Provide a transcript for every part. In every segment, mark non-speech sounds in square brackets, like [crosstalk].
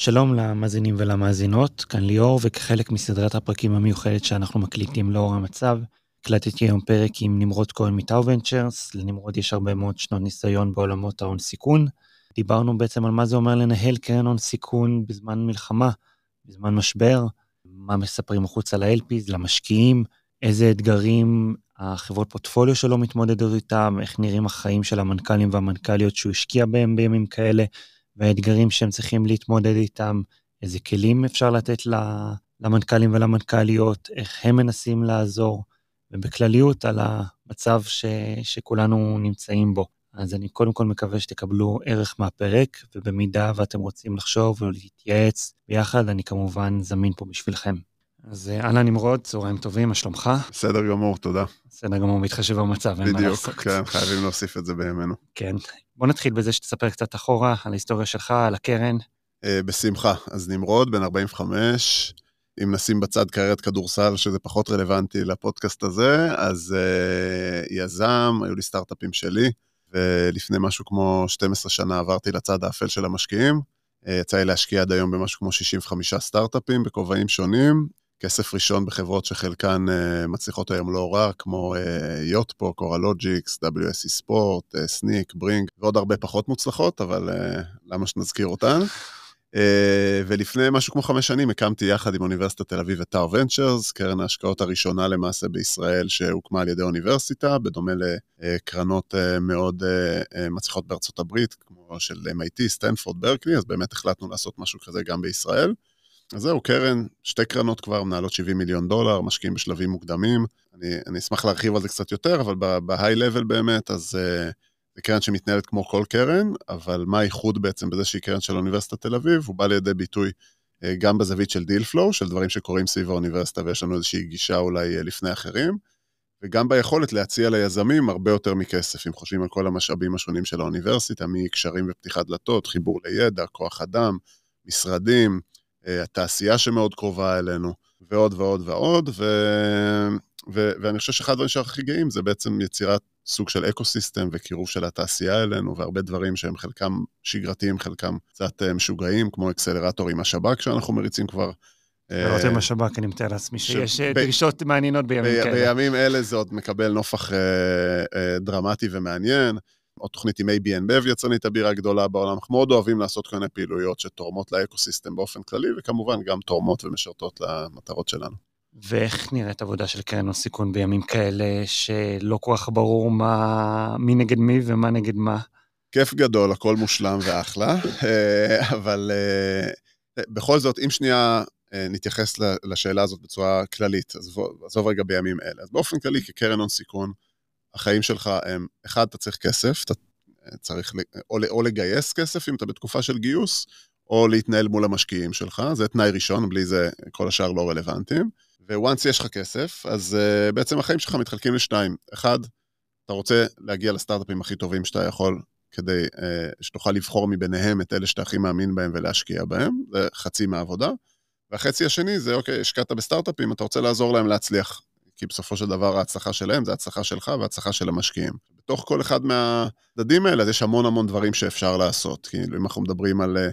שלום למאזינים ולמאזינות, כאן ליאור, וכחלק מסדרת הפרקים המיוחדת שאנחנו מקליטים לאור המצב, הקלטתי היום פרק עם נמרוד כהן מטאו ונצ'רס, לנמרוד יש הרבה מאוד שנות ניסיון בעולמות ההון סיכון. דיברנו בעצם על מה זה אומר לנהל קרן הון סיכון בזמן מלחמה, בזמן משבר, מה מספרים החוצה ל-LPs, למשקיעים, איזה אתגרים החברות פורטפוליו שלו מתמודדות איתם, איך נראים החיים של המנכ"לים והמנכ"ליות שהוא השקיע בהם בימים כאלה, והאתגרים שהם צריכים להתמודד איתם, איזה כלים אפשר לתת למנכ"לים ולמנכ"ליות, איך הם מנסים לעזור, ובכלליות על המצב ש, שכולנו נמצאים בו. אז אני קודם כל מקווה שתקבלו ערך מהפרק, ובמידה ואתם רוצים לחשוב ולהתייעץ ביחד, אני כמובן זמין פה בשבילכם. אז אה, אהלן נמרוד, צהריים טובים, מה שלומך? בסדר גמור, תודה. בסדר גמור, מתחשב במצב, אין מה לעשות. בדיוק, כן, חייבים להוסיף את זה בימינו. כן. בוא נתחיל בזה שתספר קצת אחורה על ההיסטוריה שלך, על הקרן. Uh, בשמחה. אז נמרוד, בן 45, אם נשים בצד קריירת כדורסל, שזה פחות רלוונטי לפודקאסט הזה, אז uh, יזם, היו לי סטארט-אפים שלי, ולפני משהו כמו 12 שנה עברתי לצד האפל של המשקיעים. Uh, יצא לי להשקיע עד היום במשהו כמו 65 סטארט-אפים בכובעים שונים, כסף ראשון בחברות שחלקן uh, מצליחות היום לא רע, כמו יוטפו, קורלוג'יקס, WSE ספורט, סניק, ברינג, ועוד הרבה פחות מוצלחות, אבל למה שנזכיר אותן? ולפני משהו כמו חמש שנים הקמתי יחד עם אוניברסיטת תל אביב את טאו ונצ'רס, קרן ההשקעות הראשונה למעשה בישראל שהוקמה על ידי אוניברסיטה, בדומה לקרנות מאוד מצליחות בארצות הברית, כמו של MIT, סטנפורד, ברקלי, אז באמת החלטנו לעשות משהו כזה גם בישראל. אז זהו, קרן, שתי קרנות כבר מנהלות 70 מיליון דולר, משקיעים בשלבים מוקדמים. אני, אני אשמח להרחיב על זה קצת יותר, אבל ב high level באמת, אז אה, זה קרן שמתנהלת כמו כל קרן, אבל מה הייחוד בעצם בזה שהיא קרן של אוניברסיטת תל אביב? הוא בא לידי ביטוי אה, גם בזווית של deal flow, של דברים שקורים סביב האוניברסיטה, ויש לנו איזושהי גישה אולי אה, לפני אחרים, וגם ביכולת להציע ליזמים הרבה יותר מכסף, אם חושבים על כל המשאבים השונים של האוניברסיטה, מקשרים ופתיחת דלתות, חיבור לידע, כוח אדם, משרדים, אה, התעשייה שמאוד קרובה אלינו, ועוד ועוד ועוד, ו... ו... ואני חושב שאחד הדברים שאנחנו הכי גאים זה בעצם יצירת סוג של אקו סיסטם וקירוב של התעשייה אלינו, והרבה דברים שהם חלקם שגרתיים, חלקם קצת אה, משוגעים, כמו אקסלרטור עם השב"כ שאנחנו מריצים כבר. לראות עם השב"כ, אני מתאר לעצמי שיש. דרישות מעניינות בימים. כאלה. בימים אלה זה עוד מקבל נופח אה, אה, דרמטי ומעניין. או תוכנית עם ABN בב, יצרנית הבירה הגדולה בעולם. אנחנו מאוד אוהבים לעשות כל מיני פעילויות שתורמות לאקוסיסטם באופן כללי, וכמובן גם תורמות ומשרתות למטרות שלנו. ואיך נראית עבודה של קרן הון סיכון בימים כאלה שלא כל כך ברור מה, מי נגד מי ומה נגד מה? כיף גדול, הכל מושלם ואחלה, אה, אבל אה, בכל זאת, אם שנייה אה, נתייחס לשאלה הזאת בצורה כללית, עזוב רגע בימים אלה. אז באופן כללי, כקרן הון סיכון, החיים שלך הם, אחד, אתה צריך כסף, אתה צריך או, או לגייס כסף אם אתה בתקופה של גיוס, או להתנהל מול המשקיעים שלך, זה תנאי ראשון, בלי זה כל השאר לא רלוונטיים. וואנס יש לך כסף, אז uh, בעצם החיים שלך מתחלקים לשניים. אחד, אתה רוצה להגיע לסטארט-אפים הכי טובים שאתה יכול, כדי uh, שתוכל לבחור מביניהם את אלה שאתה הכי מאמין בהם ולהשקיע בהם, זה חצי מהעבודה. והחצי השני זה, אוקיי, השקעת בסטארט-אפים, אתה רוצה לעזור להם להצליח. כי בסופו של דבר ההצלחה שלהם זה הצלחה שלך והצלחה של המשקיעים. בתוך כל אחד מהצדדים האלה אז יש המון המון דברים שאפשר לעשות. כאילו, אם אנחנו מדברים על אה,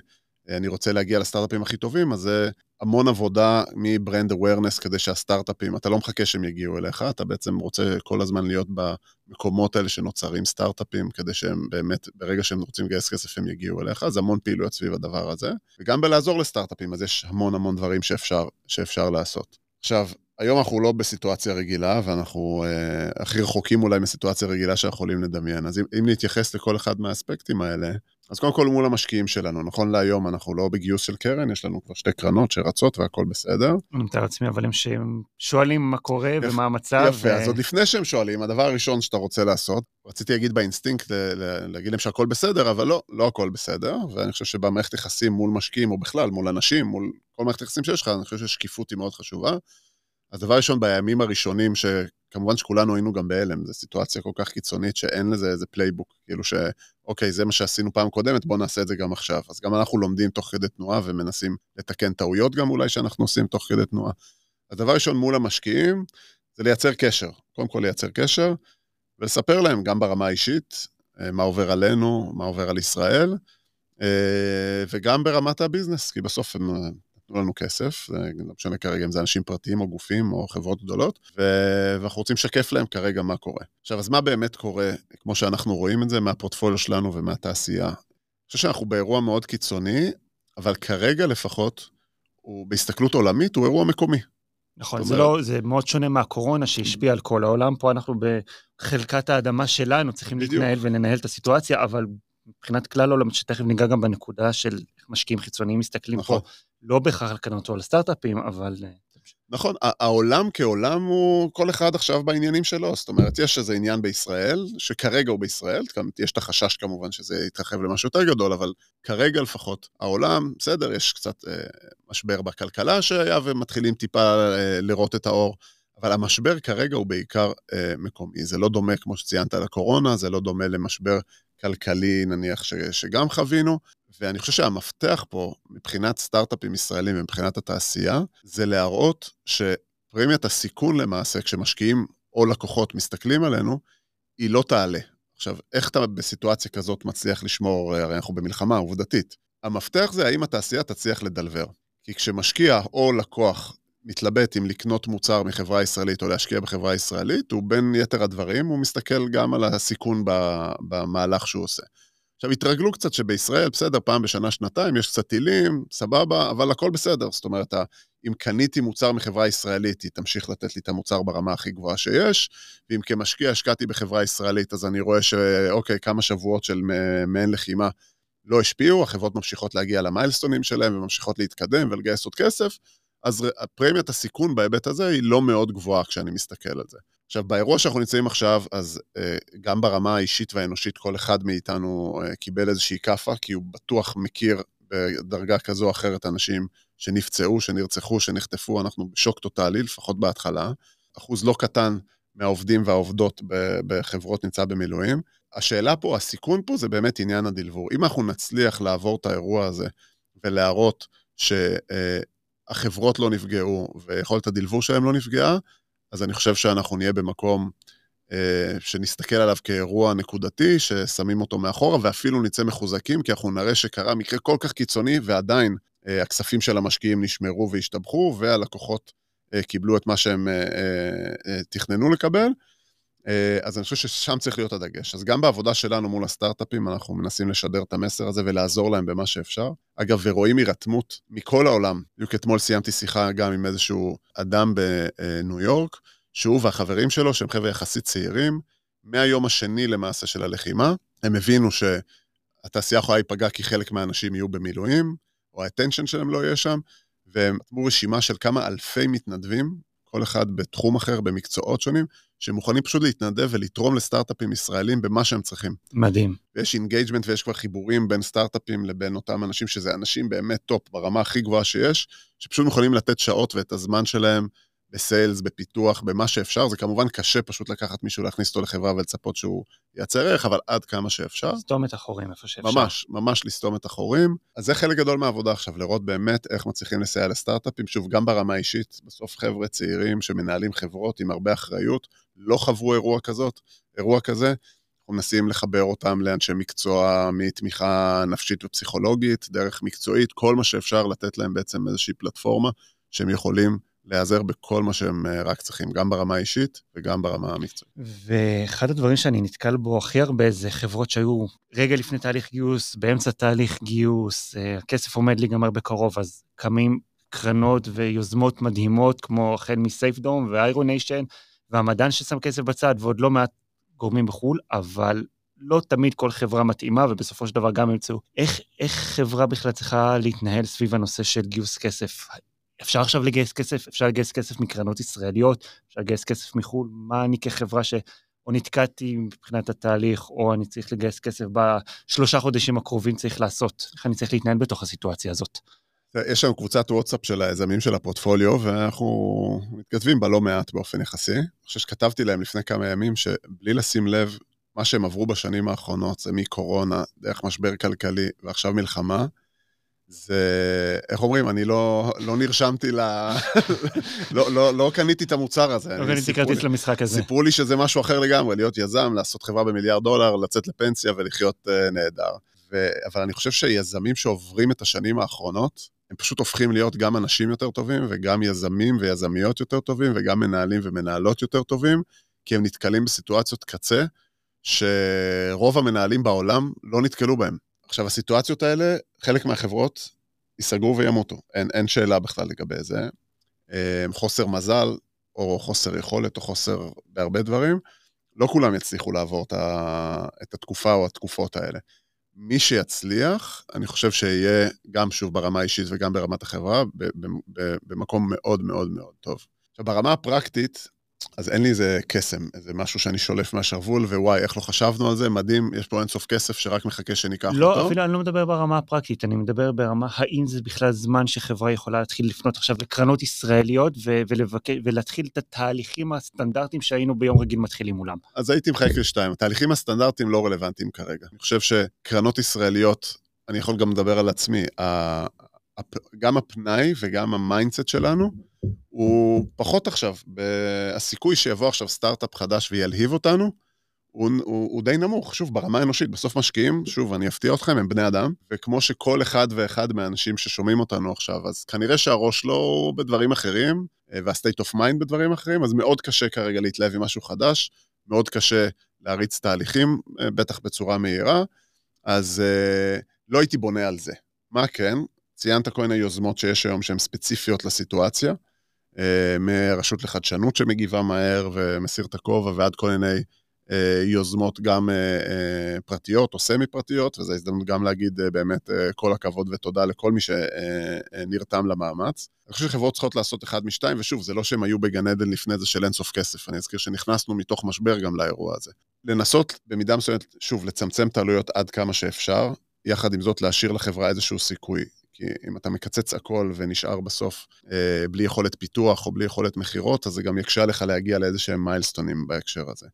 אני רוצה להגיע לסטארט-אפים הכי טובים, אז זה המון עבודה מברנד אווירנס כדי שהסטארט-אפים, אתה לא מחכה שהם יגיעו אליך, אתה בעצם רוצה כל הזמן להיות במקומות האלה שנוצרים סטארט-אפים, כדי שהם באמת, ברגע שהם רוצים לגייס כסף הם יגיעו אליך, אז המון פעילויות סביב הדבר הזה. וגם בלעזור לסטארט-אפים, אז יש המון המון דברים שאפשר, שאפשר לעשות. עכשיו, היום אנחנו לא בסיטואציה רגילה, ואנחנו uh, הכי רחוקים אולי מסיטואציה רגילה שאנחנו יכולים לדמיין. אז אם, אם נתייחס לכל אחד מהאספקטים האלה, אז קודם כל מול המשקיעים שלנו, נכון להיום אנחנו לא בגיוס של קרן, יש לנו כבר שתי קרנות שרצות והכל בסדר. אני מתאר לעצמי, אבל הם שואלים מה קורה יפ, ומה המצב. יפה, ו... אז עוד לפני שהם שואלים, הדבר הראשון שאתה רוצה לעשות, רציתי להגיד באינסטינקט, להגיד להם שהכל בסדר, אבל לא, לא הכל בסדר, ואני חושב שבמערכת יחסים מול משקיעים, או בכלל מול אנשים, מול כל מערכת יחסים שיש לך, אני חושב ששקיפות היא מאוד חשובה. אז דבר ראשון, בימים הראשונים, שכמובן שכולנו היינו גם בהלם, זו סיטואציה כל כך קיצונית שאין לזה איזה playbook, כאילו שאוקיי, זה מה שעשינו פעם קודמת, בואו נעשה את זה גם עכשיו. אז גם אנחנו לומדים תוך כדי תנועה ומנסים לתקן טעויות גם אולי שאנחנו עושים תוך כדי תנועה. אז דבר ראשון מול המשקיעים, זה לייצר קשר. קודם כל לייצר קשר, ולספר להם גם ברמה האישית, אה, מה עובר עלינו, מה עובר על ישראל, וגם ברמת הביזנס, כי בסוף הם נתנו לנו כסף, לא משנה כרגע אם זה אנשים פרטיים או גופים או חברות גדולות, ואנחנו רוצים לשקף להם כרגע מה קורה. עכשיו, אז מה באמת קורה, כמו שאנחנו רואים את זה מהפורטפוליו שלנו ומהתעשייה? אני חושב שאנחנו באירוע מאוד קיצוני, אבל כרגע לפחות, הוא בהסתכלות עולמית, הוא אירוע מקומי. נכון, זה, לא, זה מאוד שונה מהקורונה שהשפיעה על כל העולם, פה אנחנו בחלקת האדמה שלנו צריכים בדיוק. להתנהל ולנהל את הסיטואציה, אבל מבחינת כלל העולם, שתכף ניגע גם בנקודה של איך משקיעים חיצוניים מסתכלים נכון. פה, לא בהכרח או על סטארט-אפים, אבל... אה, נכון, העולם כעולם הוא כל אחד עכשיו בעניינים שלו, זאת אומרת, יש איזה עניין בישראל, שכרגע הוא בישראל, יש את החשש כמובן שזה יתרחב למשהו יותר גדול, אבל כרגע לפחות, העולם, בסדר, יש קצת אה, משבר בכלכלה שהיה ומתחילים טיפה אה, לראות את האור, אבל המשבר כרגע הוא בעיקר אה, מקומי. זה לא דומה, כמו שציינת, לקורונה, זה לא דומה למשבר כלכלי, נניח, ש, שגם חווינו, ואני חושב שהמפתח פה, מבחינת סטארט-אפים ישראלים ומבחינת התעשייה, זה להראות שפרמיית הסיכון למעשה, כשמשקיעים או לקוחות מסתכלים עלינו, היא לא תעלה. עכשיו, איך אתה בסיטואציה כזאת מצליח לשמור, הרי אנחנו במלחמה עובדתית. המפתח זה האם התעשייה תצליח לדלבר. כי כשמשקיע או לקוח מתלבט אם לקנות מוצר מחברה ישראלית או להשקיע בחברה ישראלית, הוא בין יתר הדברים, הוא מסתכל גם על הסיכון במהלך שהוא עושה. עכשיו, התרגלו קצת שבישראל, בסדר, פעם בשנה, שנתיים, יש קצת טילים, סבבה, אבל הכל בסדר. זאת אומרת, אם קניתי מוצר מחברה ישראלית, היא תמשיך לתת לי את המוצר ברמה הכי גבוהה שיש, ואם כמשקיע השקעתי בחברה ישראלית, אז אני רואה שאוקיי, כמה שבועות של מעין לחימה לא השפיעו, החברות ממשיכות להגיע למיילסטונים שלהם וממשיכות להתקדם ולגייס עוד כסף, אז פרמיית הסיכון בהיבט הזה היא לא מאוד גבוהה כשאני מסתכל על זה. עכשיו, באירוע שאנחנו נמצאים עכשיו, אז אה, גם ברמה האישית והאנושית, כל אחד מאיתנו אה, קיבל איזושהי כאפה, כי הוא בטוח מכיר בדרגה כזו או אחרת אנשים שנפצעו, שנרצחו, שנחטפו, אנחנו בשוק טוטאלי, לפחות בהתחלה. אחוז לא קטן מהעובדים והעובדות בחברות נמצא במילואים. השאלה פה, הסיכון פה זה באמת עניין הדלבור. אם אנחנו נצליח לעבור את האירוע הזה ולהראות שהחברות לא נפגעו ויכולת הדלבור שלהם לא נפגעה, אז אני חושב שאנחנו נהיה במקום אה, שנסתכל עליו כאירוע נקודתי, ששמים אותו מאחורה, ואפילו נצא מחוזקים, כי אנחנו נראה שקרה מקרה כל כך קיצוני, ועדיין אה, הכספים של המשקיעים נשמרו והשתבחו, והלקוחות אה, קיבלו את מה שהם אה, אה, תכננו לקבל. אה, אז אני חושב ששם צריך להיות הדגש. אז גם בעבודה שלנו מול הסטארט-אפים, אנחנו מנסים לשדר את המסר הזה ולעזור להם במה שאפשר. אגב, ורואים הירתמות מכל העולם. בדיוק אתמול סיימתי שיחה גם עם איזשהו אדם בניו יורק, שהוא והחברים שלו, שהם חבר'ה יחסית צעירים, מהיום השני למעשה של הלחימה, הם הבינו שהתעשייה יכולה להיפגע כי חלק מהאנשים יהיו במילואים, או ה attention שלהם לא יהיה שם, והם נתנו רשימה של כמה אלפי מתנדבים, כל אחד בתחום אחר, במקצועות שונים, שמוכנים פשוט להתנדב ולתרום לסטארט-אפים ישראלים במה שהם צריכים. מדהים. ויש engagement ויש כבר חיבורים בין סטארט-אפים לבין אותם אנשים, שזה אנשים באמת top, ברמה הכי גבוהה שיש, שפשוט יכולים לתת שעות ואת הזמן שלהם ב sales, בפיתוח, במה שאפשר. זה כמובן קשה פשוט לקחת מישהו, להכניס אותו לחברה ולצפות שהוא ייצר ערך, אבל עד כמה שאפשר. לסתום את החורים איפה שאפשר. ממש, ממש לסתום את החורים. אז זה חלק גדול מהעבודה עכשיו, לראות באמת איך מצליחים לסייע לסטארט-אפים, שוב, גם ברמה האישית, בסוף חבר'ה צעירים שמנהלים חברות עם הרבה אחריות, לא חוו אירוע כזאת, אירוע כזה. אנחנו מנסים לחבר אותם לאנשי מקצוע מתמיכה נפשית ופסיכולוגית, דרך מקצועית, כל מה שאפשר לתת להם בעצם איזושהי פלטפורמה שהם יכולים להיעזר בכל מה שהם אה, רק צריכים, גם ברמה האישית וגם ברמה המקצועית. ואחד הדברים שאני נתקל בו הכי הרבה זה חברות שהיו רגע לפני תהליך גיוס, באמצע תהליך גיוס, אה, הכסף עומד להיגמר בקרוב, אז קמים קרנות ויוזמות מדהימות, כמו החל מסייפדום ואיירוניישן, והמדען ששם כסף בצד, ועוד לא מעט גורמים בחו"ל, אבל לא תמיד כל חברה מתאימה, ובסופו של דבר גם ימצאו. איך, איך חברה בכלל צריכה להתנהל סביב הנושא של גיוס כסף? אפשר עכשיו לגייס כסף, אפשר לגייס כסף מקרנות ישראליות, אפשר לגייס כסף מחו"ל, מה אני כחברה ש... או נתקעתי מבחינת התהליך, או אני צריך לגייס כסף בשלושה חודשים הקרובים צריך לעשות. איך אני צריך להתנהל בתוך הסיטואציה הזאת? יש לנו קבוצת וואטסאפ של היזמים של הפורטפוליו, ואנחנו מתכתבים בה לא מעט באופן יחסי. אני חושב שכתבתי להם לפני כמה ימים שבלי לשים לב, מה שהם עברו בשנים האחרונות זה מקורונה, דרך משבר כלכלי ועכשיו מלחמה, זה, איך אומרים, אני לא, לא נרשמתי ל... לא, לא, לא קניתי את המוצר הזה. לא קניתי כרטיס למשחק הזה. סיפרו לי שזה משהו אחר לגמרי, להיות יזם, לעשות חברה במיליארד דולר, לצאת לפנסיה ולחיות uh, נהדר. ו... אבל אני חושב שיזמים שעוברים את השנים האחרונות, הם פשוט הופכים להיות גם אנשים יותר טובים, וגם יזמים ויזמיות יותר טובים, וגם מנהלים ומנהלות יותר טובים, כי הם נתקלים בסיטואציות קצה, שרוב המנהלים בעולם לא נתקלו בהם. עכשיו, הסיטואציות האלה, חלק מהחברות ייסגרו וימותו, אין, אין שאלה בכלל לגבי זה. אה, חוסר מזל, או חוסר יכולת, או חוסר בהרבה דברים, לא כולם יצליחו לעבור את התקופה או התקופות האלה. מי שיצליח, אני חושב שיהיה גם שוב ברמה האישית וגם ברמת החברה, במקום מאוד מאוד מאוד טוב. עכשיו, ברמה הפרקטית, אז אין לי איזה קסם, איזה משהו שאני שולף מהשרוול, ווואי, איך לא חשבנו על זה, מדהים, יש פה אינסוף כסף שרק מחכה שניקח לא, אותו. לא, אפילו אני לא מדבר ברמה הפרקטית, אני מדבר ברמה, האם זה בכלל זמן שחברה יכולה להתחיל לפנות עכשיו לקרנות ישראליות ו- ולבק... ולהתחיל את התהליכים הסטנדרטיים שהיינו ביום רגיל מתחילים מולם. אז הייתי מחלק לשתיים, התהליכים הסטנדרטיים לא רלוונטיים כרגע. אני חושב שקרנות ישראליות, אני יכול גם לדבר על עצמי, גם הפנאי וגם ה mindset שלנו, הוא פחות עכשיו. הסיכוי שיבוא עכשיו סטארט-אפ חדש וילהיב אותנו, הוא, הוא, הוא די נמוך. שוב, ברמה האנושית, בסוף משקיעים, שוב, אני אפתיע אתכם, הם בני אדם, וכמו שכל אחד ואחד מהאנשים ששומעים אותנו עכשיו, אז כנראה שהראש לא בדברים אחרים, אה, וה-state of mind בדברים אחרים, אז מאוד קשה כרגע להתלהב עם משהו חדש, מאוד קשה להריץ תהליכים, אה, בטח בצורה מהירה, אז uh, לא הייתי בונה על זה. מה כן? ציינת כל מיני יוזמות שיש היום שהן ספציפיות לסיטואציה. אה, מרשות לחדשנות שמגיבה מהר ומסיר את הכובע ועד כל מיני אה, יוזמות גם אה, פרטיות או סמי פרטיות, וזו הזדמנות גם להגיד באמת כל הכבוד ותודה לכל מי שנרתם למאמץ. אני חושב שחברות צריכות לעשות אחד משתיים, ושוב, זה לא שהם היו בגן עדן לפני זה של אינסוף כסף, אני אזכיר שנכנסנו מתוך משבר גם לאירוע הזה. לנסות במידה מסוימת, שוב, לצמצם את העלויות עד כמה שאפשר, יחד עם זאת להשאיר לחברה איזשהו סיכוי. כי אם אתה מקצץ הכל ונשאר בסוף אה, בלי יכולת פיתוח או בלי יכולת מכירות, אז זה גם יקשה לך להגיע לאיזה שהם מיילסטונים בהקשר הזה.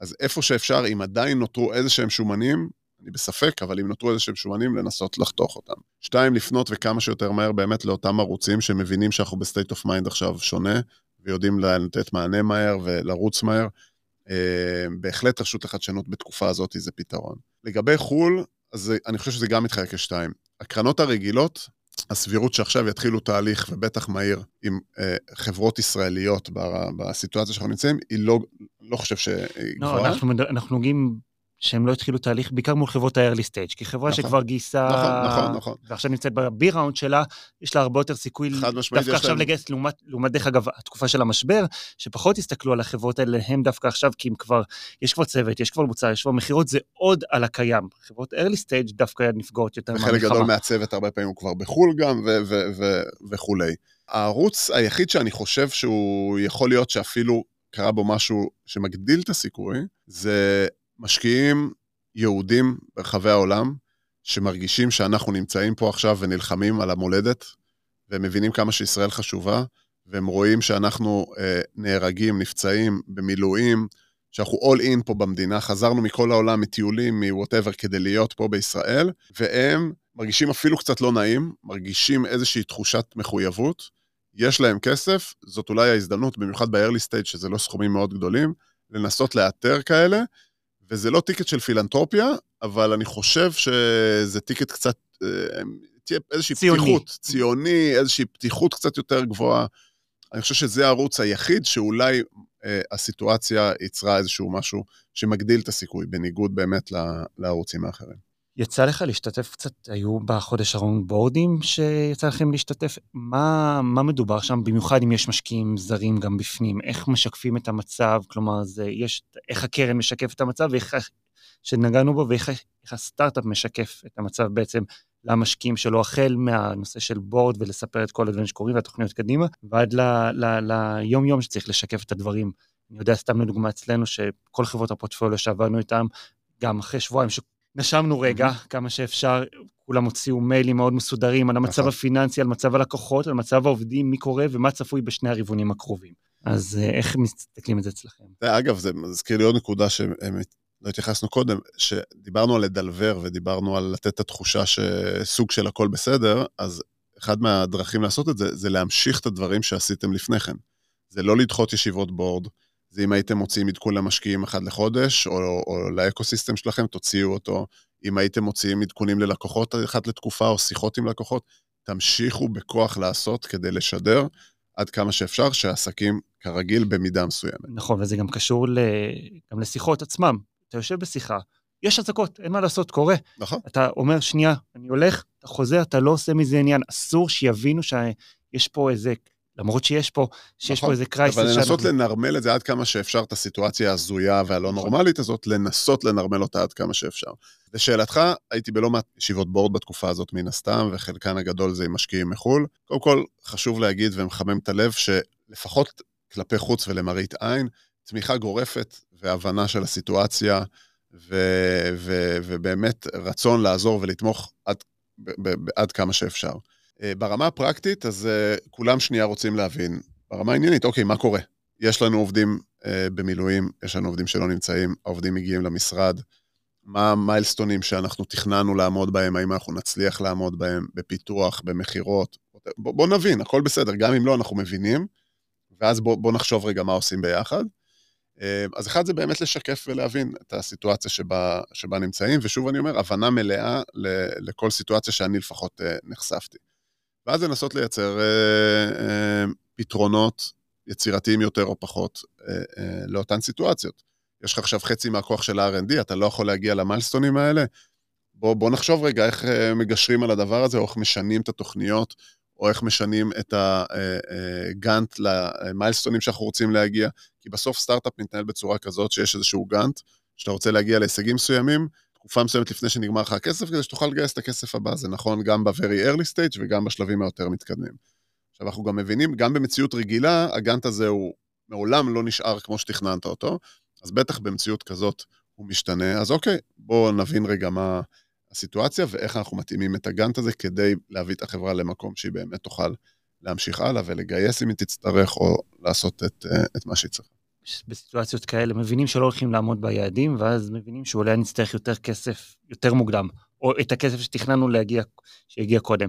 אז איפה שאפשר, אם עדיין נותרו איזה שהם שומנים, אני בספק, אבל אם נותרו איזה שהם שומנים, לנסות לחתוך אותם. שתיים, לפנות וכמה שיותר מהר באמת לאותם ערוצים שמבינים שאנחנו ב state of mind עכשיו שונה, ויודעים לתת מענה מהר ולרוץ מהר. אה, בהחלט רשות לחדשנות בתקופה הזאת זה פתרון. לגבי חו"ל, אז אני חושב שזה גם מתחלק לשתיים. הקרנות הרגילות, הסבירות שעכשיו יתחילו תהליך, ובטח מהיר, עם אה, חברות ישראליות בסיטואציה שאנחנו נמצאים, היא לא, לא חושב שהיא לא, גבוהה. אנחנו, אנחנו נוגעים שהם לא התחילו תהליך, בעיקר מול חברות ה-early stage, כי חברה נכון, שכבר גייסה, נכון, נכון, נכון. ועכשיו נמצאת ב-B-ראונד שלה, יש לה הרבה יותר סיכוי דווקא עכשיו להם... לגייס, לעומת, לעומת דרך אגב, התקופה של המשבר, שפחות הסתכלו על החברות האלה, הם דווקא עכשיו, כי הם כבר, יש כבר צוות, יש כבר מוצר, יש כבר מכירות, זה עוד על הקיים. חברות early stage דווקא נפגעות יותר מהמלחמה. וחלק גדול מהצוות הרבה פעמים הוא כבר בחו"ל גם, וכולי. הערוץ היחיד שאני חושב שהוא יכול להיות שאפילו קרה בו משהו שמגדיל את הסיכוי, זה משקיעים יהודים ברחבי העולם, שמרגישים שאנחנו נמצאים פה עכשיו ונלחמים על המולדת, והם מבינים כמה שישראל חשובה, והם רואים שאנחנו אה, נהרגים, נפצעים, במילואים, שאנחנו all in פה במדינה, חזרנו מכל העולם, מטיולים, מוואטאבר, כדי להיות פה בישראל, והם מרגישים אפילו קצת לא נעים, מרגישים איזושהי תחושת מחויבות, יש להם כסף, זאת אולי ההזדמנות, במיוחד ב-early stage, שזה לא סכומים מאוד גדולים, לנסות לאתר כאלה, וזה לא טיקט של פילנטרופיה, אבל אני חושב שזה טיקט קצת, אה, תהיה איזושהי ציוני. פתיחות, ציוני, איזושהי פתיחות קצת יותר גבוהה. אני חושב שזה הערוץ היחיד שאולי אה, הסיטואציה יצרה איזשהו משהו שמגדיל את הסיכוי, בניגוד באמת לערוצים האחרים. יצא לך להשתתף קצת, היו בחודש האחרון בורדים שיצא לכם להשתתף? מה, מה מדובר שם, במיוחד אם יש משקיעים זרים גם בפנים? איך משקפים את המצב? כלומר, זה, יש, איך הקרן משקף את המצב, ואיך, שנגענו בו, ואיך הסטארט-אפ משקף את המצב בעצם למשקיעים שלו, החל מהנושא של בורד ולספר את כל הדברים שקורים והתוכניות קדימה, ועד ליום-יום שצריך לשקף את הדברים. אני יודע, סתם לדוגמה אצלנו, שכל חברות הפורטפוליו שעבדנו איתם, גם אחרי שבועיים נשמנו רגע, כמה שאפשר, כולם הוציאו מיילים מאוד מסודרים על המצב נכון. הפיננסי, על מצב הלקוחות, על מצב העובדים, מי קורה ומה צפוי בשני הרבעונים הקרובים. אז אה, איך מסתכלים על זה אצלכם? אגב, זה מזכיר לי עוד נקודה שלא התייחסנו קודם, שדיברנו על לדלבר ודיברנו על לתת את התחושה שסוג של הכל בסדר, אז אחד מהדרכים לעשות את זה, זה להמשיך את הדברים שעשיתם לפני כן. זה לא לדחות ישיבות בורד, זה אם הייתם מוציאים עדכון למשקיעים אחד לחודש, או, או לאקוסיסטם שלכם, תוציאו אותו. אם הייתם מוציאים עדכונים ללקוחות אחת לתקופה, או שיחות עם לקוחות, תמשיכו בכוח לעשות כדי לשדר עד כמה שאפשר שהעסקים כרגיל במידה מסוימת. נכון, וזה גם קשור ל... גם לשיחות עצמם. אתה יושב בשיחה, יש אזעקות, אין מה לעשות, קורה. נכון. אתה אומר, שנייה, אני הולך, אתה חוזר, אתה לא עושה מזה עניין. אסור שיבינו שיש פה איזה, למרות שיש פה, שיש נכון, פה איזה קרייסס. אבל לנסות שאנחנו... לנרמל את זה עד כמה שאפשר, את הסיטואציה ההזויה והלא נכון. נורמלית הזאת, לנסות לנרמל אותה עד כמה שאפשר. לשאלתך, הייתי בלא מעט ישיבות בורד בתקופה הזאת מן הסתם, וחלקן הגדול זה עם משקיעים מחו"ל. קודם כל, חשוב להגיד ומחמם את הלב, שלפחות כלפי חוץ ולמראית עין, תמיכה גורפת והבנה של הסיטואציה, ו- ו- ובאמת רצון לעזור ולתמוך עד, ב- ב- עד כמה שאפשר. אה, ברמה הפרקטית, אז uh, כולם שנייה רוצים להבין, ברמה העניינית, אוקיי, מה קורה? יש לנו עובדים uh, במילואים, יש לנו עובדים שלא נמצאים, העובדים מגיעים למשרד, מה המיילסטונים שאנחנו תכננו לעמוד בהם, האם אנחנו נצליח לעמוד בהם בפיתוח, במכירות. בוא, בוא נבין, הכל בסדר, גם אם לא, אנחנו מבינים, ואז בוא, בוא נחשוב רגע מה עושים ביחד. אה, אז אחד זה באמת לשקף ולהבין את הסיטואציה שבה, שבה נמצאים, ושוב אני אומר, הבנה מלאה לכל סיטואציה שאני לפחות אה, נחשפתי. ואז לנסות לייצר אה, פתרונות יצירתיים יותר או פחות לאותן סיטואציות. יש לך עכשיו חצי מהכוח של ה-R&D, אתה לא יכול להגיע למיילסטונים האלה. בוא, בוא נחשוב רגע איך מגשרים על הדבר הזה, או איך משנים את התוכניות, או איך משנים את הגאנט למיילסטונים שאנחנו רוצים להגיע. כי בסוף סטארט-אפ מתנהל בצורה כזאת שיש איזשהו גאנט, שאתה רוצה להגיע להישגים מסוימים, תקופה מסוימת לפני שנגמר לך הכסף, כדי שתוכל לגייס את הכסף הבא. זה נכון גם ב-very early stage וגם בשלבים היותר מתקדמים. עכשיו, אנחנו גם מבינים, גם במציאות רגילה, הגאנט הזה הוא מעולם לא נשאר כמו שתכננת אותו, אז בטח במציאות כזאת הוא משתנה. אז אוקיי, בואו נבין רגע מה הסיטואציה ואיך אנחנו מתאימים את הגאנט הזה כדי להביא את החברה למקום שהיא באמת תוכל להמשיך הלאה ולגייס אם היא תצטרך, או לעשות את, את מה שהיא צריכה. בסיטואציות כאלה מבינים שלא הולכים לעמוד ביעדים, ואז מבינים שאולי נצטרך יותר כסף יותר מוקדם, או את הכסף שתכננו להגיע, שיגיע קודם.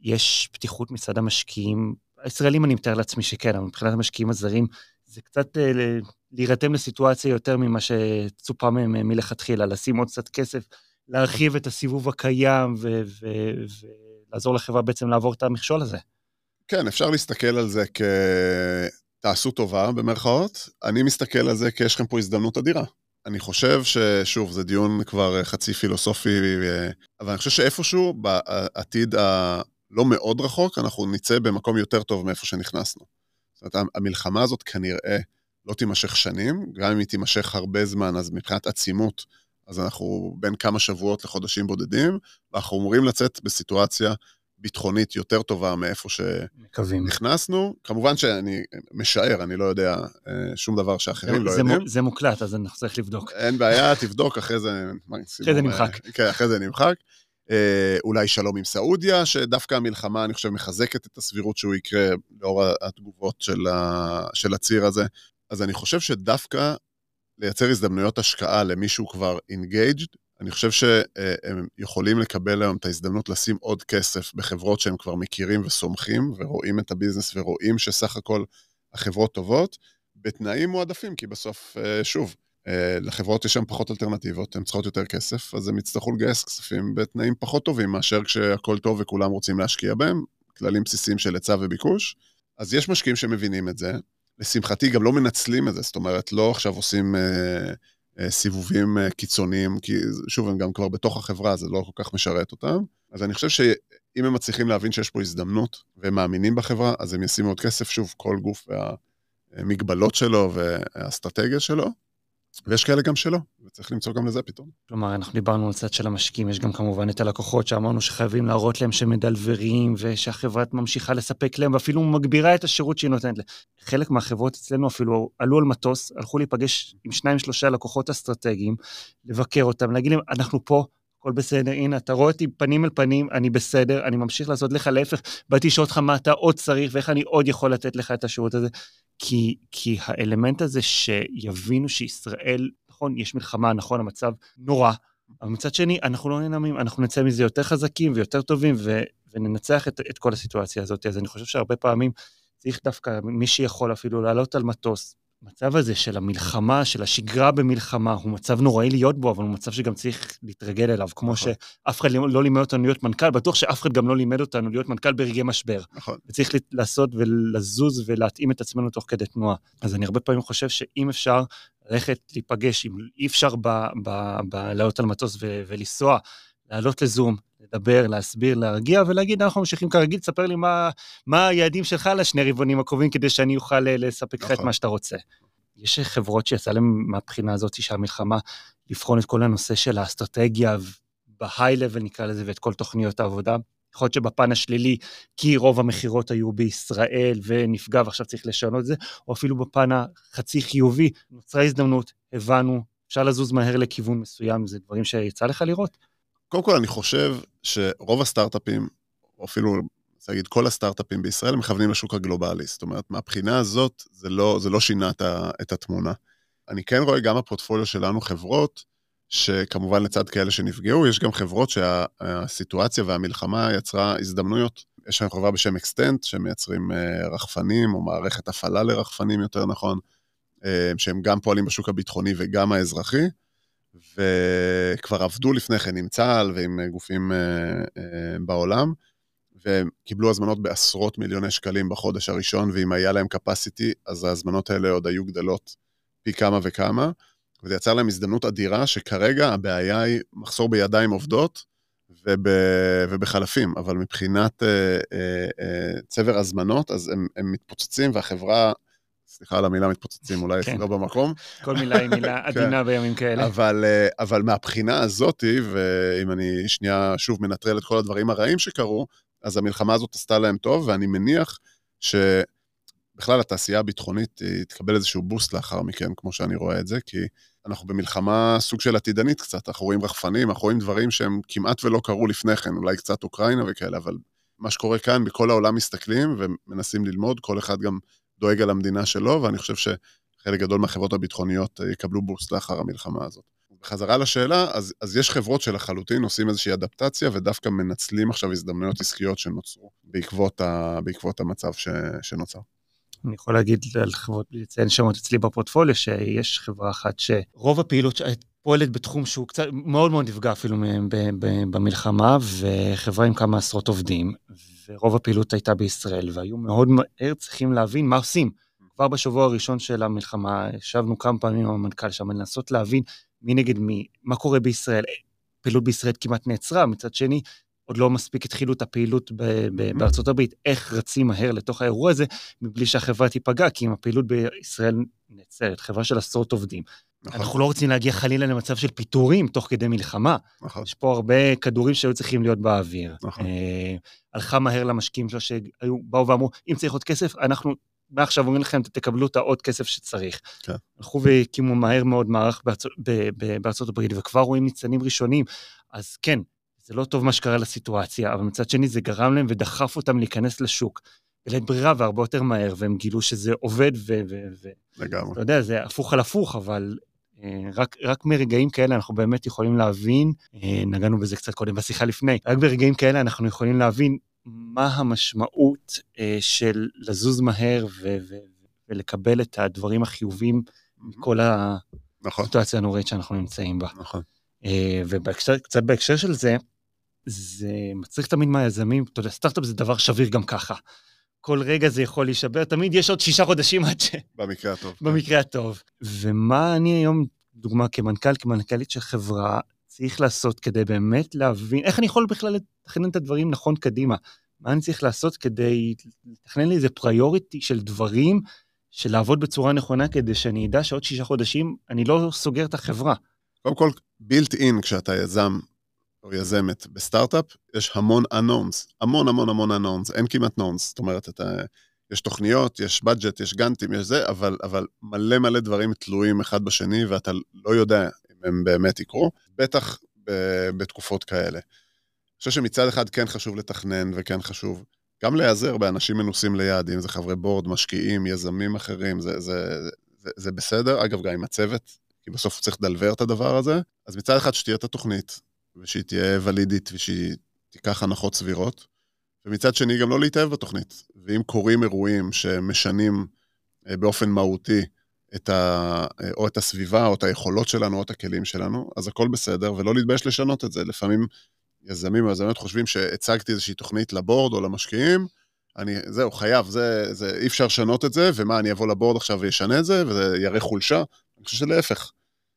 יש פתיחות מצד המשקיעים, הישראלים אני מתאר לעצמי שכן, אבל מבחינת המשקיעים הזרים, זה קצת אה, להירתם לסיטואציה יותר ממה שצופה מהם אה, מלכתחילה, לשים עוד קצת כסף, להרחיב את הסיבוב הקיים ולעזור לחברה בעצם לעבור את המכשול הזה. כן, אפשר להסתכל על זה כ... תעשו טובה, במרכאות. אני מסתכל על זה כי יש לכם פה הזדמנות אדירה. אני חושב ששוב, זה דיון כבר חצי פילוסופי, אבל אני חושב שאיפשהו בעתיד הלא מאוד רחוק, אנחנו נצא במקום יותר טוב מאיפה שנכנסנו. זאת אומרת, המלחמה הזאת כנראה לא תימשך שנים, גם אם היא תימשך הרבה זמן, אז מבחינת עצימות, אז אנחנו בין כמה שבועות לחודשים בודדים, ואנחנו אמורים לצאת בסיטואציה ביטחונית יותר טובה מאיפה שנכנסנו. כמובן שאני משער, אני לא יודע אה, שום דבר שאחרים לא יודעים. זה מוקלט, אז אנחנו צריך לבדוק. אין בעיה, תבדוק, אחרי זה... אחרי זה נמחק. כן, אחרי זה נמחק. אה, אולי שלום עם סעודיה, שדווקא המלחמה, אני חושב, מחזקת את הסבירות שהוא יקרה לאור התגובות של, ה, של הציר הזה. אז אני חושב שדווקא לייצר הזדמנויות השקעה למי שהוא כבר engaged, אני חושב שהם יכולים לקבל היום את ההזדמנות לשים עוד כסף בחברות שהם כבר מכירים וסומכים, ורואים את הביזנס ורואים שסך הכל החברות טובות, בתנאים מועדפים, כי בסוף, אה, שוב, אה, לחברות יש שם פחות אלטרנטיבות, הן צריכות יותר כסף, אז הם יצטרכו לגייס כספים בתנאים פחות טובים מאשר כשהכול טוב וכולם רוצים להשקיע בהם, כללים בסיסיים של היצע וביקוש. אז יש משקיעים שמבינים את זה, לשמחתי גם לא מנצלים את זה, זאת אומרת, לא עכשיו עושים... אה, אה, סיבובים אה, קיצוניים, כי שוב, הם גם כבר בתוך החברה, זה לא כל כך משרת אותם. אז אני חושב שאם הם מצליחים להבין שיש פה הזדמנות, והם מאמינים בחברה, אז הם ישימו עוד כסף, שוב, כל גוף והמגבלות שלו והאסטרטגיה שלו, ויש כאלה גם שלא, וצריך למצוא גם לזה פתאום. כלומר, אנחנו דיברנו על צד של המשקיעים, יש גם כמובן את הלקוחות שאמרנו שחייבים להראות להם שמדלברים, ושהחברה ממשיכה לספק להם, ואפילו מגבירה את השירות שהיא נותנת להם. חלק מהחברות אצלנו אפילו עלו על מטוס, הלכו להיפגש עם שניים שלושה לקוחות אסטרטגיים, לבקר אותם, להגיד להם, אנחנו פה, הכל בסדר, הנה, אתה רואה אותי פנים אל פנים, אני בסדר, אני ממשיך לעשות לך להפך, באתי לשאול אותך מה אתה עוד צריך ואיך אני עוד יכול לתת לך את השירות הזה. כי, כי האלמנט הזה שיבינו שישראל, נכון, יש מלחמה, נכון, המצב נורא, אבל מצד שני, אנחנו לא ננמים, אנחנו נצא מזה יותר חזקים ויותר טובים ו, וננצח את, את כל הסיטואציה הזאת. אז אני חושב שהרבה פעמים צריך דווקא מי שיכול אפילו לעלות על מטוס, המצב הזה של המלחמה, של השגרה במלחמה, הוא מצב נוראי להיות בו, אבל הוא מצב שגם צריך להתרגל אליו. כמו נכון. שאף אחד לא לימד אותנו להיות מנכ"ל, בטוח שאף אחד גם לא לימד אותנו להיות מנכ"ל ברגעי משבר. נכון. וצריך לעשות ולזוז ולהתאים את עצמנו תוך כדי תנועה. אז אני הרבה פעמים חושב שאם אפשר ללכת, להיפגש, אם אי אפשר לעלות על מטוס ולנסוע, לעלות לזום, לדבר, להסביר, להרגיע ולהגיד, אנחנו ממשיכים כרגיל, תספר לי מה, מה היעדים שלך לשני רבעונים הקרובים כדי שאני אוכל אה, לספק לך נכון. את מה שאתה רוצה. יש חברות שיצא להן מהבחינה הזאת שהמלחמה, לבחון את כל הנושא של האסטרטגיה בהיי-לבל נקרא לזה, ואת כל תוכניות העבודה. יכול להיות שבפן השלילי, כי רוב המכירות היו בישראל ונפגע ועכשיו צריך לשנות את זה, או אפילו בפן החצי חיובי, נוצרה הזדמנות, הבנו, אפשר לזוז מהר לכיוון מסוים, זה דברים שיצא לך לראות? קודם כל, אני חושב שרוב הסטארט-אפים, או אפילו, רוצה להגיד, כל הסטארט-אפים בישראל, מכוונים לשוק הגלובלי. זאת אומרת, מהבחינה הזאת, זה לא, זה לא שינה את התמונה. אני כן רואה גם בפורטפוליו שלנו חברות, שכמובן לצד כאלה שנפגעו, יש גם חברות שהסיטואציה והמלחמה יצרה הזדמנויות. יש לנו חברה בשם אקסטנט, שמייצרים אה, רחפנים, או מערכת הפעלה לרחפנים יותר נכון, אה, שהם גם פועלים בשוק הביטחוני וגם האזרחי. וכבר עבדו לפני כן עם צה"ל ועם גופים אה, אה, בעולם, והם קיבלו הזמנות בעשרות מיליוני שקלים בחודש הראשון, ואם היה להם capacity, אז ההזמנות האלה עוד היו גדלות פי כמה וכמה, וזה יצר להם הזדמנות אדירה, שכרגע הבעיה היא מחסור בידיים עובדות וב, ובחלפים, אבל מבחינת אה, אה, אה, צבר הזמנות, אז הם, הם מתפוצצים, והחברה סליחה על המילה מתפוצצים, אולי כן. לא במקום. כל מילה היא מילה [laughs] כן. עדינה בימים כאלה. אבל, אה, אבל מהבחינה הזאתי, ואם אני שנייה שוב מנטרל את כל הדברים הרעים שקרו, אז המלחמה הזאת עשתה להם טוב, ואני מניח שבכלל התעשייה הביטחונית תקבל איזשהו בוסט לאחר מכן, כמו שאני רואה את זה, כי אנחנו במלחמה סוג של עתידנית קצת, אנחנו רואים רחפנים, אנחנו רואים דברים שהם כמעט ולא קרו לפני כן, אולי קצת אוקראינה וכאלה, אבל מה שקורה כאן, בכל העולם מסתכלים ומנסים ללמוד, כל אחד גם דואג על המדינה שלו, ואני חושב שחלק גדול מהחברות הביטחוניות אה, יקבלו בוסט לאחר המלחמה הזאת. בחזרה לשאלה, אז, אז יש חברות שלחלוטין עושים איזושהי אדפטציה ודווקא מנצלים עכשיו הזדמנויות עסקיות שנוצרו בעקבות, ה, בעקבות המצב ש, שנוצר. אני יכול להגיד על חברות, לציין שמות אצלי בפורטפוליו, שיש חברה אחת שרוב הפעילות פועלת בתחום שהוא קצת, מאוד מאוד נפגע אפילו במלחמה, וחברה עם כמה עשרות עובדים, ורוב הפעילות הייתה בישראל, והיו מאוד מהר צריכים להבין מה עושים. כבר בשבוע הראשון של המלחמה, ישבנו כמה פעמים עם המנכ"ל שם, לנסות להבין מי נגד מי, מה קורה בישראל. פעילות בישראל כמעט נעצרה, מצד שני, עוד לא מספיק התחילו את הפעילות ב- ב- בארצות הברית, איך רצים מהר לתוך האירוע הזה, מבלי שהחברה תיפגע, כי אם הפעילות בישראל נעצרת, חברה של עשרות עובדים, נכון. אנחנו לא רוצים להגיע חלילה למצב של פיטורים תוך כדי מלחמה. נכון. יש פה הרבה כדורים שהיו צריכים להיות באוויר. נכון. אה, הלכה מהר למשקיעים שלו שהיו, באו ואמרו, אם צריך עוד כסף, אנחנו מעכשיו אומרים לכם, תקבלו את העוד כסף שצריך. כן. הלכו והקימו מהר מאוד מערך בארצות, בארצות הברית, וכבר רואים ניצנים ראשונים. אז כן, זה לא טוב מה שקרה לסיטואציה, אבל מצד שני זה גרם להם ודחף אותם להיכנס לשוק. בלית ברירה והרבה יותר מהר, והם גילו שזה עובד, ו... ו, ו לגמרי. אתה יודע, זה הפוך על הפוך, אבל רק, רק מרגעים כאלה אנחנו באמת יכולים להבין, אה, נגענו בזה קצת קודם בשיחה לפני, רק ברגעים כאלה אנחנו יכולים להבין מה המשמעות אה, של לזוז מהר ו- ו- ולקבל את הדברים החיובים מכל נכון. הסיטואציה הנוראית שאנחנו נמצאים בה. נכון. וקצת בהקשר של זה, זה מצריך תמיד מהיזמים, אתה יודע, סטארט-אפ זה דבר שביר גם ככה. כל רגע זה יכול להישבר, תמיד יש עוד שישה חודשים עד ש... במקרה הטוב. כן. במקרה הטוב. ומה אני היום, דוגמה כמנכ"ל, כמנכ"לית של חברה, צריך לעשות כדי באמת להבין, איך אני יכול בכלל לתכנן את הדברים נכון קדימה? מה אני צריך לעשות כדי לתכנן לי איזה פריוריטי של דברים, של לעבוד בצורה נכונה, כדי שאני אדע שעוד שישה חודשים אני לא סוגר את החברה. קודם כל, בילט אין כשאתה יזם או יזמת בסטארט-אפ, יש המון unknowns, המון המון המון unknowns, אין כמעט knowns, זאת אומרת, אתה, יש תוכניות, יש budget, יש גאנטים, יש זה, אבל, אבל מלא מלא דברים תלויים אחד בשני, ואתה לא יודע אם הם באמת יקרו, בטח ב, בתקופות כאלה. אני חושב שמצד אחד כן חשוב לתכנן וכן חשוב גם להיעזר באנשים מנוסים ליד, אם זה חברי בורד, משקיעים, יזמים אחרים, זה, זה, זה, זה בסדר, אגב, גם עם הצוות, כי בסוף צריך לדלבר את הדבר הזה. אז מצד אחד שתהיה את התוכנית, ושהיא תהיה ולידית ושהיא תיקח הנחות סבירות, ומצד שני גם לא להתאהב בתוכנית. ואם קורים אירועים שמשנים אה, באופן מהותי את ה, או את הסביבה, או את היכולות שלנו, או את הכלים שלנו, אז הכל בסדר, ולא להתבייש לשנות את זה. לפעמים יזמים או יזמיות חושבים שהצגתי איזושהי תוכנית לבורד או למשקיעים, אני, זהו, חייב, זה, זה, אי אפשר לשנות את זה, ומה, אני אבוא לבורד עכשיו וישנה את זה, וזה יראה חולשה? אני חושב שלהפך.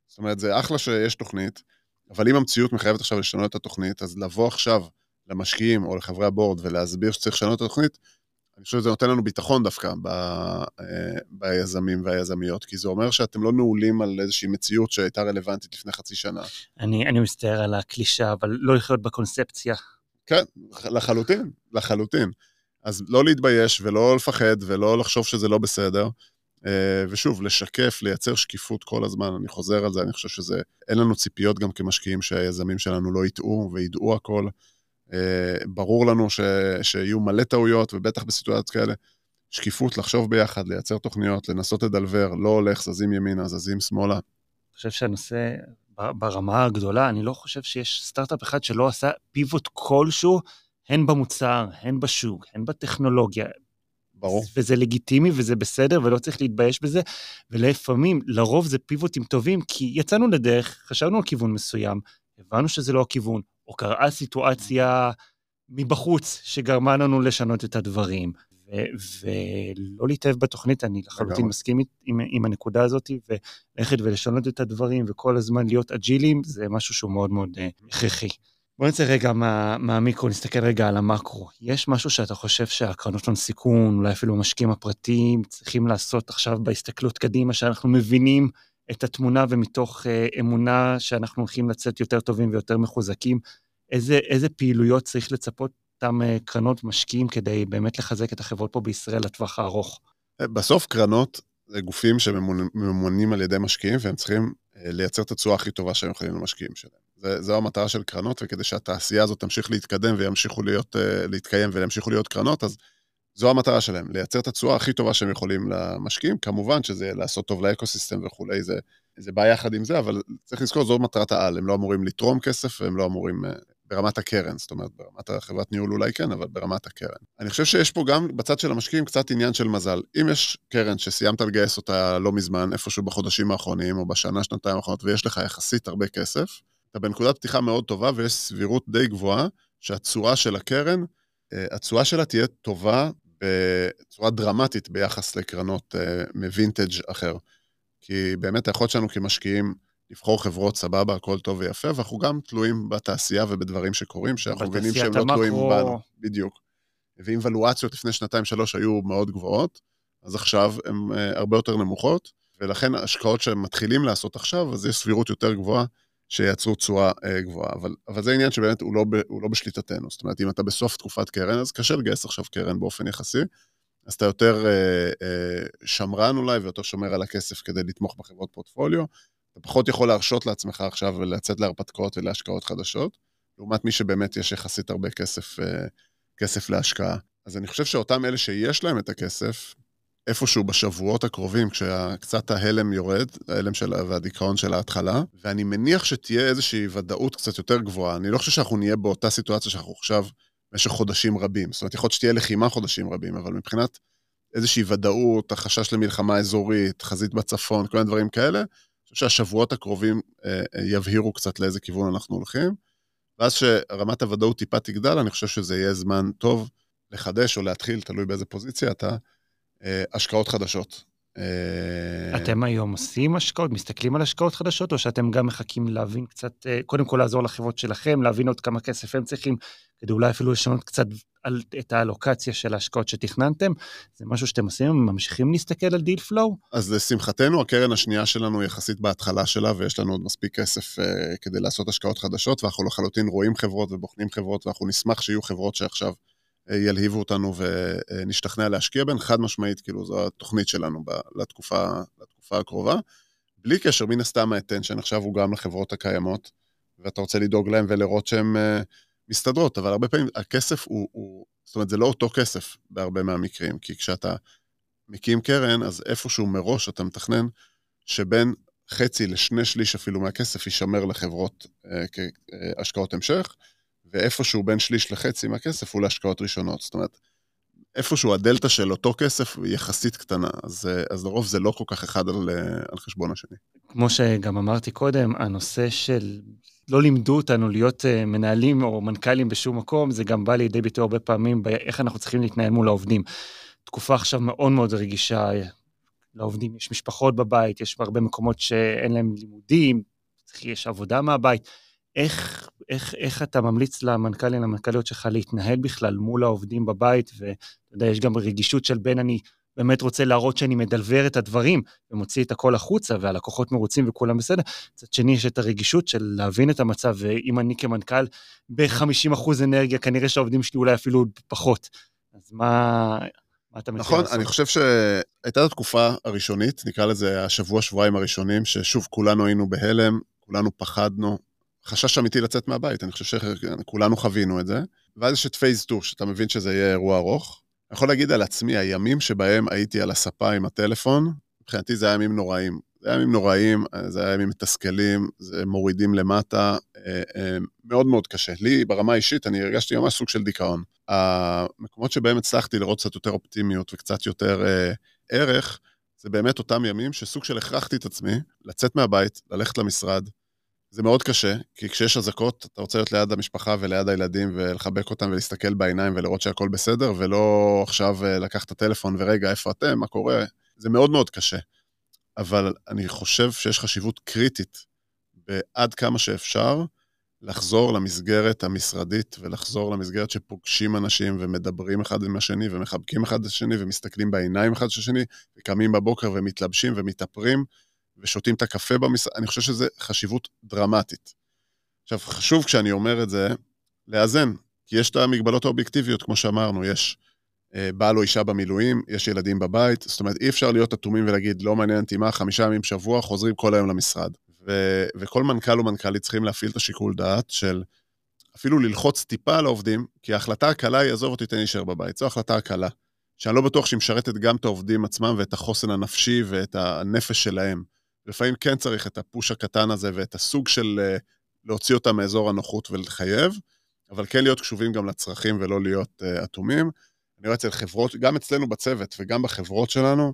זאת אומרת, זה אחלה שיש תוכנית, אבל אם המציאות מחייבת עכשיו לשנות את התוכנית, אז לבוא עכשיו למשקיעים או לחברי הבורד ולהסביר שצריך לשנות את התוכנית, אני חושב שזה נותן לנו ביטחון דווקא ב, אה, ביזמים והיזמיות, כי זה אומר שאתם לא נעולים על איזושהי מציאות שהייתה רלוונטית לפני חצי שנה. אני, אני מצטער על הקלישה, אבל לא לחיות בקונספציה. כן, לחלוטין, לחלוטין. אז לא להתבייש ולא לפחד ולא לחשוב שזה לא בסדר. אה, ושוב, לשקף, לייצר שקיפות כל הזמן, אני חוזר על זה, אני חושב שזה, אין לנו ציפיות גם כמשקיעים שהיזמים שלנו לא יטעו וידעו הכל. אה, ברור לנו ש, שיהיו מלא טעויות, ובטח בסיטואציות כאלה, שקיפות, לחשוב ביחד, לייצר תוכניות, לנסות לדלבר, לא הולך, זזים ימינה, זזים שמאלה. אני חושב שהנושא, ברמה הגדולה, אני לא חושב שיש סטארט-אפ אחד שלא עשה פיבוט כלשהו, הן במוצר, הן בשוק, הן בטכנולוגיה. ברור. וזה לגיטימי וזה בסדר ולא צריך להתבייש בזה, ולפעמים, לרוב זה פיבוטים טובים, כי יצאנו לדרך, חשבנו על כיוון מסוים, הבנו שזה לא הכיוון, או קראה סיטואציה מבחוץ שגרמה לנו לשנות את הדברים. ולא להתאהב בתוכנית, אני לחלוטין מסכים עם, עם הנקודה הזאת, וללכת ולשנות את הדברים, וכל הזמן להיות אג'ילים, זה משהו שהוא מאוד מאוד אה, הכרחי. בוא נצא רגע מה, נסתכל רגע על המקרו. יש משהו שאתה חושב שהקרנות הון סיכון, אולי אפילו המשקיעים הפרטיים, צריכים לעשות עכשיו בהסתכלות קדימה, שאנחנו מבינים את התמונה ומתוך uh, אמונה שאנחנו הולכים לצאת יותר טובים ויותר מחוזקים, איזה, איזה פעילויות צריך לצפות אותם uh, קרנות משקיעים כדי באמת לחזק את החברות פה בישראל לטווח הארוך? בסוף קרנות זה גופים שממומנים על ידי משקיעים, והם צריכים uh, לייצר את התשואה הכי טובה שהם יכולים למשקיעים שלהם. זה, זו המטרה של קרנות, וכדי שהתעשייה הזאת תמשיך להתקדם וימשיכו להיות, uh, להתקיים וימשיכו להיות קרנות, אז זו המטרה שלהם, לייצר את התשואה הכי טובה שהם יכולים למשקיעים, כמובן שזה לעשות טוב לאקוסיסטם וכולי, זה, זה בא יחד עם זה, אבל צריך לזכור, זו מטרת העל, הם לא אמורים לתרום כסף והם לא אמורים, uh, ברמת הקרן, זאת אומרת, ברמת החברת ניהול אולי כן, אבל ברמת הקרן. אני חושב שיש פה גם בצד של המשקיעים קצת עניין של מזל. אם יש קרן שסיימת לגייס אותה לא מזמן, איפשהו בחודשים האחרונים או בשנה, שנתיים האחרונות, ויש לך יחסית הרבה כסף, אתה בנקודת פתיחה מאוד טובה ויש סבירות די גבוהה שהתשואה של הקרן, אה, התשואה שלה תהיה טובה בצורה דרמטית ביחס לקרנות אה, מווינטג' אחר. כי באמת היכולת שלנו כמשקיעים לבחור חברות סבבה, הכל טוב ויפה, ואנחנו גם תלויים בתעשייה ובדברים שקורים, שאנחנו מבינים שהם לא תלויים בנו. בדיוק. ואם ולואציות לפני שנתיים-שלוש היו מאוד גבוהות, אז עכשיו הן אה, הרבה יותר נמוכות, ולכן השקעות שהם מתחילים לעשות עכשיו, אז יש סבירות יותר גבוהה שייצרו תשואה אה, גבוהה. אבל, אבל זה עניין שבאמת הוא לא, ב, הוא לא בשליטתנו. זאת אומרת, אם אתה בסוף תקופת קרן, אז קשה לגייס עכשיו קרן באופן יחסי. אז אתה יותר אה, אה, שמרן אולי, ויותר שומר על הכסף כדי לתמוך בחברות פורטפוליו. אתה פחות יכול להרשות לעצמך עכשיו ולצאת להרפתקאות ולהשקעות חדשות, לעומת מי שבאמת יש יחסית הרבה כסף, אה, כסף להשקעה. אז אני חושב שאותם אלה שיש להם את הכסף, איפשהו בשבועות הקרובים, כשקצת ההלם יורד, ההלם של, והדיכאון של ההתחלה, ואני מניח שתהיה איזושהי ודאות קצת יותר גבוהה. אני לא חושב שאנחנו נהיה באותה סיטואציה שאנחנו עכשיו במשך חודשים רבים. זאת אומרת, יכול להיות שתהיה לחימה חודשים רבים, אבל מבחינת איזושהי ודאות, החשש למלחמה אזורית, חזית בצפון, כל מיני דברים כאלה, אני חושב שהשבועות הקרובים אה, אה, יבהירו קצת לאיזה כיוון אנחנו הולכים. ואז שרמת הוודאות טיפה תגדל, אני חושב שזה יהיה זמן טוב לחדש או להתחיל, תלוי באיזה פוזיציה אתה, השקעות חדשות. אה, אתם היום עושים השקעות, מסתכלים על השקעות חדשות, או שאתם גם מחכים להבין קצת, אה, קודם כל לעזור לחברות שלכם, להבין עוד כמה כסף הם צריכים, כדי אולי אפילו לשנות קצת על, את האלוקציה של ההשקעות שתכננתם? זה משהו שאתם עושים, ממשיכים להסתכל על deal flow? אז לשמחתנו, הקרן השנייה שלנו יחסית בהתחלה שלה, ויש לנו עוד מספיק כסף uh, כדי לעשות השקעות חדשות, ואנחנו לחלוטין רואים חברות ובוחנים חברות, ואנחנו נשמח שיהיו חברות שעכשיו ילהיבו אותנו ונשתכנע להשקיע בהן, חד משמעית, כאילו זו התוכנית שלנו לתקופה, לתקופה הקרובה. בלי קשר, מן הסתם ה attention עכשיו הוא גם לחברות הקיימות, ואתה רוצה לדאוג להן ולראות שהן uh, מסתדרות, אבל הרבה פעמים הכסף הוא, הוא, זאת אומרת, זה לא אותו כסף בהרבה מהמקרים, כי כשאתה מקים קרן, אז איפשהו מראש אתה מתכנן שבין חצי לשני שליש אפילו מהכסף יישמר לחברות uh, כהשקעות המשך, ואיפשהו בין שליש לחצי מהכסף הוא להשקעות ראשונות. זאת אומרת, איפשהו הדלתא של אותו כסף היא יחסית קטנה, אז, אז לרוב זה לא כל כך אחד על, על חשבון השני. כמו שגם אמרתי קודם, הנושא של לא לימדו אותנו להיות uh, מנהלים או מנכ"לים בשום מקום, זה גם בא לידי ביטוי הרבה פעמים באיך אנחנו צריכים להתנהל מול העובדים. תקופה עכשיו מאוד מאוד רגישה, לעובדים יש משפחות בבית, יש הרבה מקומות שאין להם לימודים, יש עבודה מהבית. איך, איך, איך אתה ממליץ למנכ"לים, למנכ"ליות שלך להתנהל בכלל מול העובדים בבית, ואתה יודע, יש גם רגישות של בין אני באמת רוצה להראות שאני מדלבר את הדברים ומוציא את הכל החוצה והלקוחות מרוצים וכולם בסדר. מצד שני יש את הרגישות של להבין את המצב, ואם אני כמנכ"ל ב-50% אנרגיה, כנראה שהעובדים שלי אולי אפילו פחות. אז מה, מה אתה מציע נכון, לעשות? אני חושב שהייתה התקופה הראשונית, נקרא לזה השבוע, שבועיים הראשונים, ששוב, כולנו היינו בהלם, כולנו פחדנו, חשש אמיתי לצאת מהבית, אני חושב שכולנו חווינו את זה. ואז יש את פייס 2, שאתה מבין שזה יהיה אירוע ארוך. אני יכול להגיד על עצמי, הימים שבהם הייתי על הספה עם הטלפון, מבחינתי זה היה ימים נוראים. זה היה ימים נוראים, זה היה ימים מתסכלים, זה מורידים למטה, אה, אה, מאוד מאוד קשה. לי, ברמה האישית, אני הרגשתי ממש סוג של דיכאון. המקומות שבהם הצלחתי לראות קצת יותר אופטימיות וקצת יותר אה, ערך, זה באמת אותם ימים שסוג של הכרחתי את עצמי לצאת מהבית, ללכת למשרד, זה מאוד קשה, כי כשיש אזעקות, אתה רוצה להיות ליד המשפחה וליד הילדים ולחבק אותם ולהסתכל בעיניים ולראות שהכל בסדר, ולא עכשיו אה, לקח את הטלפון ורגע, איפה אתם, מה קורה? זה מאוד מאוד קשה. אבל אני חושב שיש חשיבות קריטית בעד כמה שאפשר לחזור למסגרת המשרדית ולחזור למסגרת שפוגשים אנשים ומדברים אחד עם השני ומחבקים אחד את השני ומסתכלים בעיניים אחד של השני וקמים בבוקר ומתלבשים ומתאפרים. ושותים את הקפה במשרד, אני חושב שזה חשיבות דרמטית. עכשיו, חשוב כשאני אומר את זה, לאזן, כי יש את המגבלות האובייקטיביות, כמו שאמרנו, יש אה, בעל או אישה במילואים, יש ילדים בבית, זאת אומרת, אי אפשר להיות אטומים ולהגיד, לא מעניין אותי מה, חמישה ימים בשבוע, חוזרים כל היום למשרד. ו- וכל מנכ"ל ומנכ"לית צריכים להפעיל את השיקול דעת של אפילו ללחוץ טיפה על העובדים, כי ההחלטה הקלה היא, עזוב אותי, תן להישאר בבית. זו החלטה הקלה, שאני לא בטוח שהיא משרתת גם את העובדים עצמם ואת החוסן הנפשי ואת הנפש שלהם. לפעמים כן צריך את הפוש הקטן הזה ואת הסוג של אה, להוציא אותם מאזור הנוחות ולחייב, אבל כן להיות קשובים גם לצרכים ולא להיות uh, אטומים. אני רואה אצל חברות, גם אצלנו בצוות וגם בחברות שלנו,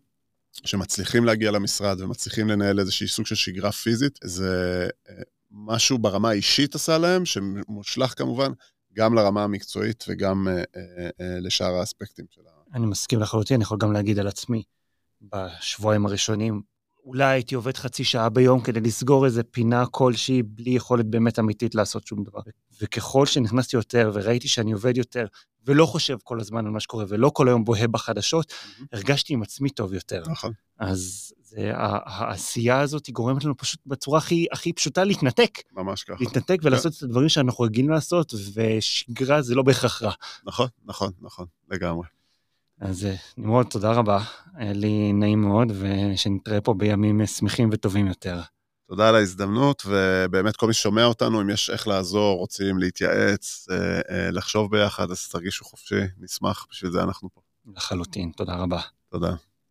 שמצליחים להגיע למשרד ומצליחים לנהל איזושהי סוג של שגרה פיזית, זה uh, משהו ברמה האישית עשה להם, שמושלך כמובן גם לרמה המקצועית וגם לשאר האספקטים שלה. אני מסכים לחלוטין, אני יכול גם להגיד על עצמי, בשבועיים הראשונים, אולי הייתי עובד חצי שעה ביום כדי לסגור איזה פינה כלשהי בלי יכולת באמת אמיתית לעשות שום דבר. וככל שנכנסתי יותר וראיתי שאני עובד יותר ולא חושב כל הזמן על מה שקורה ולא כל היום בוהה בחדשות, mm-hmm. הרגשתי עם עצמי טוב יותר. נכון. אז זה, העשייה הזאת גורמת לנו פשוט בצורה הכי, הכי פשוטה להתנתק. ממש ככה. להתנתק ולעשות כן. את הדברים שאנחנו רגילים לעשות, ושגרה זה לא בהכרח רע. נכון, נכון, נכון, לגמרי. אז אה, נמרוד, תודה רבה. היה לי נעים מאוד, ושנתראה פה בימים שמחים וטובים יותר. תודה על ההזדמנות, ובאמת כל מי ששומע אותנו, אם יש איך לעזור, רוצים להתייעץ, אה, אה, לחשוב ביחד, אז תרגישו חופשי, נשמח, בשביל זה אנחנו פה. לחלוטין, תודה רבה. תודה.